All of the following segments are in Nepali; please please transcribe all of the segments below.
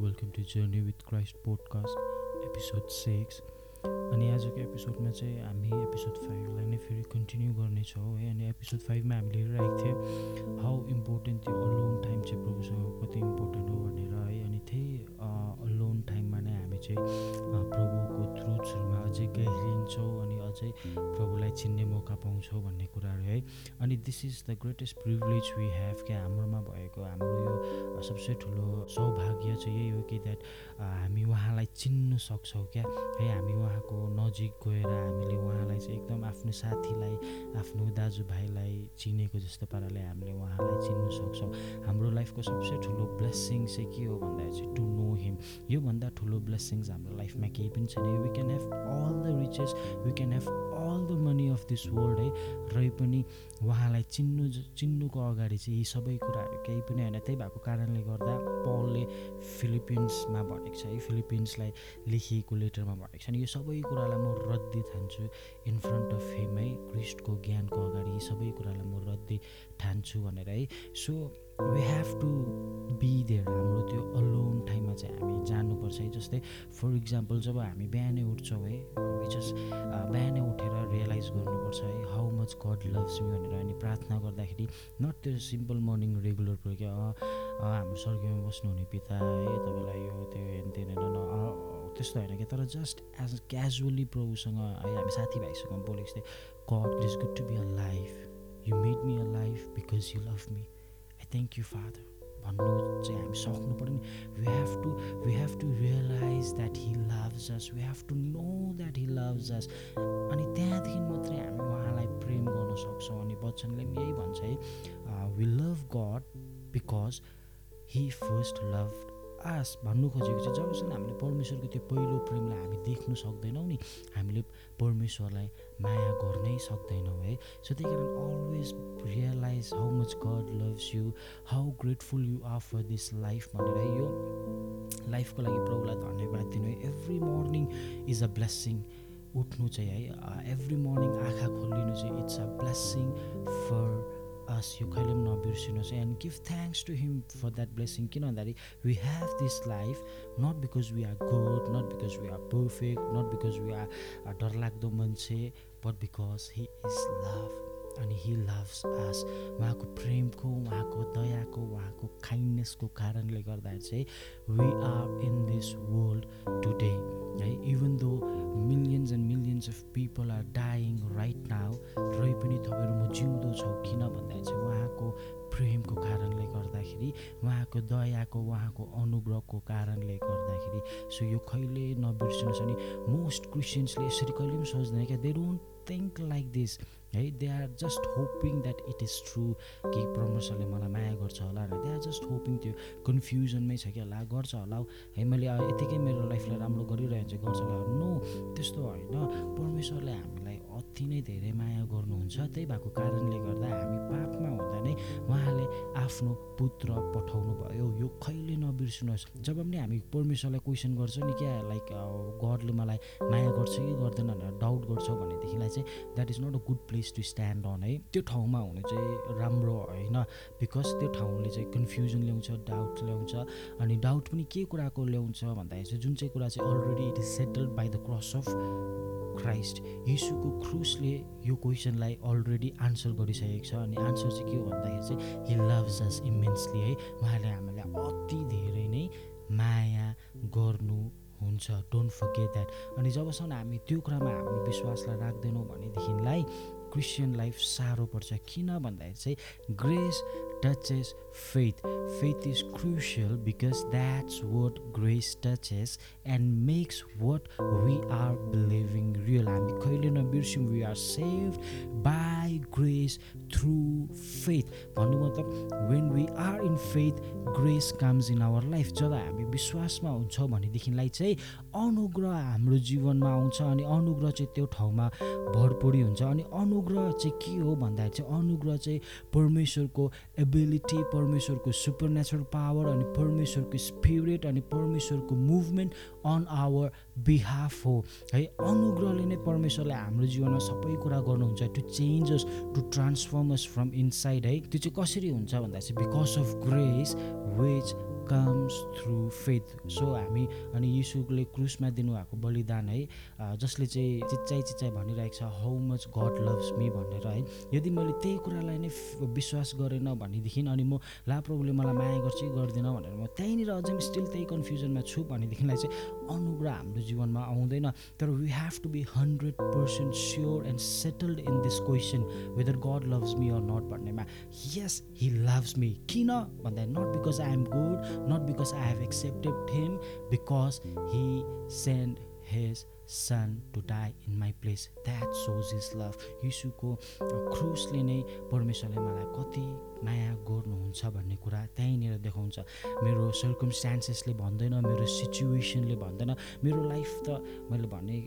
Welcome to Journey with Christ podcast episode six अनि आजको एपिसोडमा चाहिँ हामी एपिसोड फाइभलाई नै फेरि कन्टिन्यू गर्नेछौँ है। अनि एपिसोड फाइभमा हामीले हेरिरहेको थियौँ हाउ इम्पोर्टेन्ट त्यो अलोन टाइम चाहिँ प्रभुसँग कति इम्पोर्टेन्ट हो भनेर है। अनि त्यही अलोन टाइममा नै हामी चाहिँ प्रभुको थ्रुट्सहरूमा अझै गहिरिन्छौँ। अझै प्रभुलाई चिन्ने मौका पाउँछौँ भन्ने कुराहरू है। अनि this is the greatest privilege we have क्या हाम्रोमा भएको। हाम्रो यो सबसे ठुलो सौभाग्य चाहिँ यही हो कि द्याट हामी उहाँलाई चिन्नु सक्छौँ क्या। है हामी उहाँको नजिक गएर हामीले उहाँलाई चाहिँ एकदम आफ्नो साथीलाई आफ्नो दाजुभाइलाई चिनेको जस्तो पाराले हामीले उहाँलाई चिन्नु सक्छौँ। हाम्रो लाइफको सबसे ठुलो ब्लेसिङ चाहिँ के हो भन्दा चाहिँ टु नो हिम योभन्दा ठुलो ब्लेसिङ्स हाम्रो लाइफमा केही पनि छैन। We can have all the riches we can have all the money of this world है र पनि उहाँलाई चिन्नु चिन्नुको अगाडि चाहिँ यी सबै कुराहरू केही पनि होइन। त्यही भएको कारणले गर्दा पलले फिलिपिन्समा भनेको छ है। फिलिपिन्सलाई लेखिएको लेटरमा भनेको छ। नि यो सबै कुरालाई म रद्दी ठान्छु इन फ्रन्ट अफ हिम है। क्रिस्टको ज्ञानको अगाडि यी सबै कुरालाई म रद्दी ठान्छु भनेर है। सो वी हेभ टु जस्तै फर इक्जाम्पल जब हामी बिहानै उठ्छौँ है जस्ट बिहानै उठेर रियलाइज गर्नुपर्छ है how much God loves me भनेर अनि प्रार्थना गर्दाखेरि नट त्यो सिम्पल मर्निङ रेगुलर प्रो क्या हाम्रो स्वर्गीयमा बस्नुहुने पिता है तपाईँलाई यो त्यो तेन होइन त्यस्तो होइन क्या तर जस्ट एज क्याजुअली प्रभुसँग है हामी साथीभाइसँग बोलेको जस्तै God is good to be a life you made me a life because you love me I thank you Father भन्नु चाहिँ हामी सक्नु पऱ्यो नि। We have to we have to realise that he loves us we have to know that he loves us अनि त्यहाँदेखि मात्रै हामी उहाँलाई प्रेम गर्न सक्छौँ। अनि वचनले पनि यही भन्छ है we love God because he first love us भन्नु खोजेको चाहिँ जबसम्म हामीले परमेश्वरको त्यो पहिलो प्रेमलाई हामी देख्नु सक्दैनौँ नि हामीले परमेश्वरलाई माया गर्नै सक्दैनौँ है। सो त्यही कारण always realise how much God loves you how grateful you are for this life भनेर यो लाइफको लागि प्रभुलाई धन्यवाद दिनु है। Every morning is a blessing उठ्नु चाहिँ है एभ्री मर्निङ आँखा खोलिनु चाहिँ it's a blessing for us यो कहिले पनि नबिर्सिनुहोस् and give thanks to him for that blessing किन भन्दाखेरि we have this life not because we are good not because we are perfect not because we are डरलाग्दो मान्छे but because he is love अनि हि लभ्स आस उहाँको प्रेमको उहाँको दयाको उहाँको काइन्डनेसको कारणले गर्दा चाहिँ we are in this world today है even though millions and millions of people are dying right now र पनि तपाईँहरू म जिउँदो छौँ किन भन्दा चाहिँ उहाँको प्रेमको कारणले गर्दाखेरि उहाँको दयाको उहाँको अनुग्रहको कारणले गर्दाखेरि सो यो कहिले नबिर्सिनुहोस्। अनि मोस्ट क्रिस्चियन्सले यसरी कहिले पनि सोच्दैन क्या they don't think like this है they are just hoping that it is true कि परमेश्वरले मलाई माया गर्छ होला र दे आर जस्ट होपिङ त्यो कन्फ्युजनमै छ कि होला गर्छ होला है। मैले यतिकै मेरो लाइफलाई राम्रो गरिरहेको छु गर्छ होला नो त्यस्तो होइन। परमेश्वरले हामीलाई अति नै धेरै माया गर्नुहुन्छ। त्यही भएको कारणले गर्दा हामी पापमा हुँदा नै उहाँले आफ्नो पुत्र पठाउनु भयो यो कहिले नबिर्सिनुहोस्। जब पनि हामी परमेश्वरलाई क्वेसन गर्छ नि क्या लाइक गडले मलाई माया गर्छ कि गर्दैन भनेर डाउट गर्छौँ भनेदेखिलाई चाहिँ that is not a good place to stand on है त्यो ठाउँमा हुनु चाहिँ राम्रो होइन। बिकज त्यो ठाउँले चाहिँ कन्फ्युजन ल्याउँछ डाउट ल्याउँछ। अनि डाउट पनि के कुराको ल्याउँछ भन्दाखेरि चाहिँ जुन चाहिँ कुरा चाहिँ already it is settled by the cross of Christ यीशुको क्रुसले यो क्वेसनलाई अलरेडी आन्सर गरिसकेको छ। अनि आन्सर चाहिँ के हो भन्दाखेरि चाहिँ हि लभ्स अस इमेन्सली है? उहाँले हामीलाई अति धेरै नै माया गर्नु हुन्छ डोन्ट फर्गेट द्याट अनि जबसम्म हामी त्यो कुरामा हाम्रो विश्वासलाई राख्दैनौँ भनेदेखिलाई क्रिस्चियन लाइफ साह्रो पर्छ किन भन्दाखेरि चाहिँ grace touches faith. Faith is crucial because that's what grace touches and makes what we are believing real. हामी कहिले नबिर्स्यौँ we are save by grace through faith भन्नु मतलब when we are in faith grace comes in our life जब हामी विश्वासमा हुन्छौँ भनेदेखिलाई चाहिँ अनुग्रह हाम्रो जीवनमा आउँछ अनि अनुग्रह चाहिँ त्यो ठाउँमा भरपुरी हुन्छ अनि अनुग्रह चाहिँ के हो भन्दाखेरि चाहिँ अनुग्रह चाहिँ परमेश्वरको एबिलिटी परमेश्वरको सुपर नेचुरल पावर अनि परमेश्वरको स्पिरिट अनि परमेश्वरको मुभमेन्ट अन आवर बिहाफ हो। है अनुग्रहले नै परमेश्वरले हाम्रो जीवनमा सबै कुरा गर्नुहुन्छ to changes to transforms from inside है त्यो चाहिँ कसरी हुन्छ भन्दा चाहिँ because of grace which comes through faith so हामी अनि यीशुले क्रुसमा दिनुभएको बलिदान है जसले चाहिँ चिच्चाइ चिच्चाइ भनिरहेको छ how much God loves me भनेर है। यदि मैले त्यही कुरालाई नै विश्वास गरेन भनेदेखि अनि म ला प्रभुले मलाई माया गर्छ कि गर्दैन भनेर म त्यहीँनिर अझै स्टिल त्यही कन्फ्युजनमा छु भनेदेखिलाई चाहिँ अनुग्रह हाम्रो जीवनमा आउँदैन। तर we have to be hundred percent sure and settled in this question whether God loves me or not भन्नेमा यस हि लभ्स मी किन भन्दा not because I am good not because I have accepted him because he send his son to die in my place that shows his love यीशुको क्रुसले नै परमेश्वरले मलाई कति माया गर्नुहुन्छ भन्ने कुरा त्यहीँनिर देखाउँछ। मेरो सर्कमस्टान्सेसले भन्दैन मेरो सिचुएसनले भन्दैन। मेरो लाइफ त मैले भने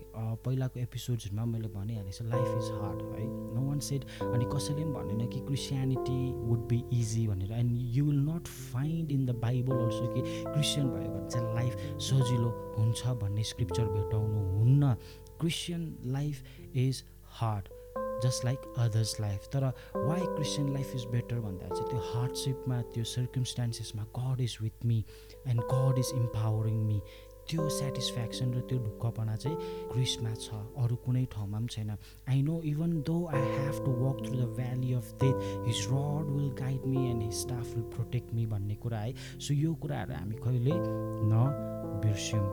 पहिलाको एपिसोड्सहरूमा मैले भनिहालेको छु लाइफ इज हार्ड है। नो वान सेड अनि कसैले पनि भनेन कि क्रिस्चियानिटी वुड बी इजी भनेर। And you will not find in the Bible also कि क्रिस्चियन भयो भने चाहिँ लाइफ सजिलो हुन्छ भन्ने स्क्रिप्चर भेटाउनु हुन्न Christian life is hard just like others life तर why Christian life is better भन्दा चाहिँ त्यो हार्डसिपमा त्यो सर्कमस्टान्सेसमा God is with me and God is empowering me त्यो सेटिस्फ्याक्सन र त्यो ढुक्कपना चाहिँ क्रिसमा छ अरू कुनै ठाउँमा पनि छैन. I know even though I have to walk through the valley of death his rod will guide me and his staff will protect me भन्ने कुरा है. सो यो कुराहरू हामी कहिले नबिर्स्यौँ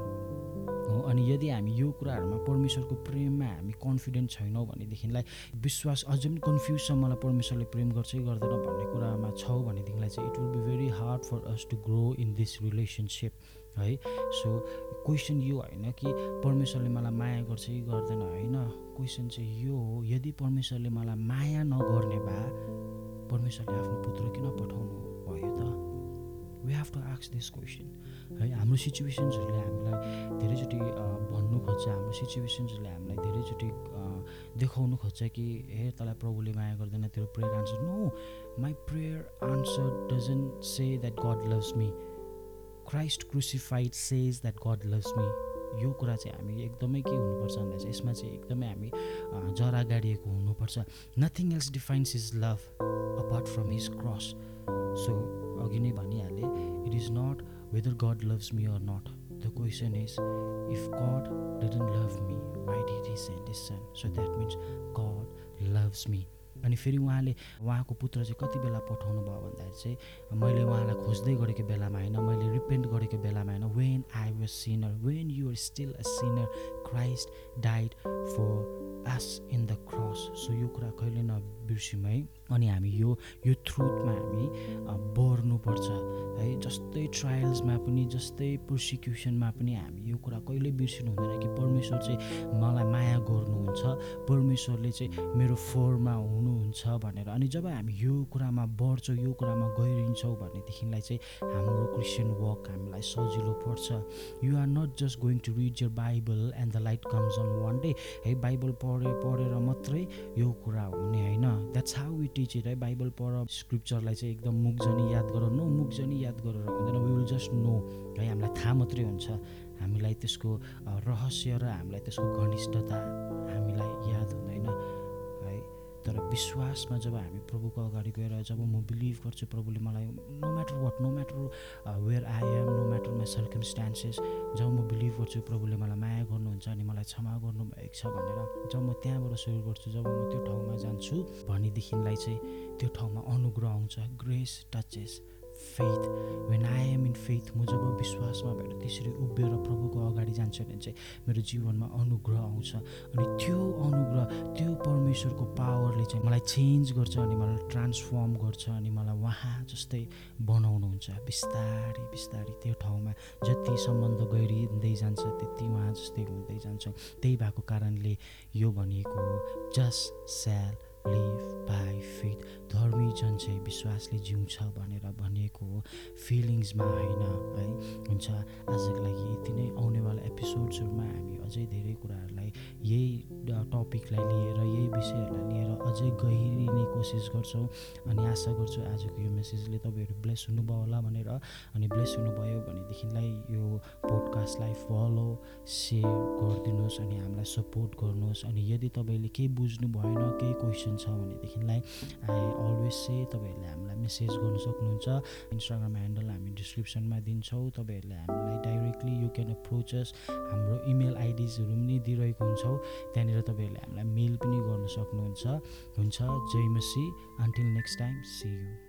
हो अनि यदि हामी यो कुराहरूमा परमेश्वरको प्रेममा हामी कन्फिडेन्ट छैनौँ भनेदेखिलाई विश्वास अझै पनि कन्फ्युज छ मलाई परमेश्वरले प्रेम गर्छ गर्दैन भन्ने कुरामा छौँ भनेदेखिलाई चाहिँ it will be very hard for us to grow in this relationship है? सो क्वेसन यो होइन कि परमेश्वरले मलाई माया गर्छ कि गर्दैन होइन? क्वेसन चाहिँ यो हो यदि परमेश्वरले मलाई माया नगर्ने भए परमेश्वरले आफ्नो पुत्र किन पठाउनु भयो त? We have to ask this question है हाम्रो सिचुएसन्सहरूले हामीलाई धेरैचोटि भन्नु खोज्छ। हाम्रो सिचुएसन्सहरूले हामीलाई धेरैचोटि देखाउनु खोज्छ कि हे तँलाई प्रभुले माया गर्दैन तेरो prayer answer no my prayer answer doesn't say that God loves me Christ crucified says that God loves me यो कुरा चाहिँ हामी एकदमै के हुनुपर्छ भन्दा चाहिँ यसमा चाहिँ एकदमै हामी जरा गाडिएको हुनुपर्छ। Nothing else defines his love apart from his cross so अघि नै भनिहालेँ it is not whether God loves me or not the question is if God didn't love me why did he send his son so that means God loves me अनि फेरि उहाँले उहाँको पुत्र चाहिँ कति बेला पठाउनु भयो भन्दाखेरि चाहिँ मैले उहाँलाई खोज्दै गरेको बेलामा होइन मैले रिपेन्ट गरेको बेलामा होइन when I was sinner when you're still a sinner Christ died for us in the cross so यो कुरा कहिले नबिर्स्यौँ है। अनि हामी यो यो थ्रुथमा हामी बढ्नुपर्छ है। जस्तै ट्रायल्समा पनि जस्तै प्रोसिक्युसनमा पनि हामी यो कुरा कहिले बिर्सिनु हुँदैन कि परमेश्वर चाहिँ मलाई माया गर्नुहुन्छ परमेश्वरले चाहिँ मेरो फोरमा हुनुहुन्छ भनेर। अनि जब हामी यो कुरामा बढ्छौँ यो कुरामा गहिरिन्छौँ भनेदेखिलाई चाहिँ हाम्रो क्रिस्चियन वर्क हामीलाई सजिलो पर्छ। You are not just going to read your Bible and the light comes on one day है बाइबल पढे पढेर मात्रै यो कुरा हुने होइन। That's how it teach it है बाइबल पढ स्क्रिप्चरलाई चाहिँ एकदम मुखजनी याद गर। नो मुखजनी याद गरेर हुँदैन। वी विल जस्ट नो है? हामीलाई थाहा मात्रै हुन्छ। हामीलाई त्यसको रहस्य र हामीलाई त्यसको घनिष्ठता। विश्वासमा जब हामी प्रभुको अगाडि गएर जब म बिलिभ गर्छु प्रभुले मलाई no matter what no matter where I am no matter my circumstances जब म बिलिभ गर्छु प्रभुले मलाई माया गर्नुहुन्छ अनि मलाई क्षमा गर्नुभएको छ भनेर जब म त्यहाँबाट सुरु गर्छु जब म त्यो ठाउँमा जान्छु भनेदेखिलाई चाहिँ त्यो ठाउँमा अनुग्रह आउँछ grace touches faith when I am in faith म जब विश्वासमा भएर त्यसरी उभिएर प्रभुको अगाडि जान्छु भने चाहिँ मेरो जीवनमा अनुग्रह आउँछ। अनि त्यो अनुग्रह त्यो परमेश्वरको पावरले चाहिँ मलाई चेन्ज गर्छ अनि मलाई ट्रान्सफर्म गर्छ अनि मलाई उहाँ जस्तै बनाउनुहुन्छ। बिस्तारै बिस्तारै त्यो ठाउँमा जति सम्बन्ध गहिरिँदै जान्छ त्यति उहाँ जस्तै हुँदै जान्छ। त्यही भएको कारणले यो भनिएको जस्ट स्याल लिभ बाई फेथ धर्मी जन चाहिँ विश्वासले जिउँछ भनेर भनिएको हो। फिलिङ्समा होइन है हुन्छ। आजको लागि यति नै। आउनेवाला एपिसोड्सहरूमा हामी अझै धेरै कुराहरूलाई यही टपिकलाई लिएर यही विषयहरूलाई लिएर अझै गहिरिने कोसिस गर्छौँ। अनि आशा गर्छु आजको यो मेसेजले तपाईँहरू ब्लेस हुनुभयो होला भनेर। अनि ब्लेस हुनुभयो भनेदेखिलाई यो पोडकास्टलाई फलो सेयर गरिदिनुहोस् अनि हामीलाई सपोर्ट गर्नुहोस्। अनि यदि तपाईँले केही बुझ्नु भएन केही क्वेसन छ भनेदेखिलाई आई अलवेज से तपाईँहरूले हामीलाई मेसेज गर्नु सक्नुहुन्छ। इन्स्टाग्राम ह्यान्डल हामी डिस्क्रिप्सनमा दिन्छौँ। तपाईँहरूले हामीलाई डाइरेक्टली यु क्यान अप्रोचस हाम्रो इमेल आइडिजहरू पनि दिइरहेको हुन्छौँ। त्यहाँनिर तपाईँहरूले हामीलाई मेल पनि गर्न सक्नुहुन्छ। हुन्छ जय मसी। Until next time see you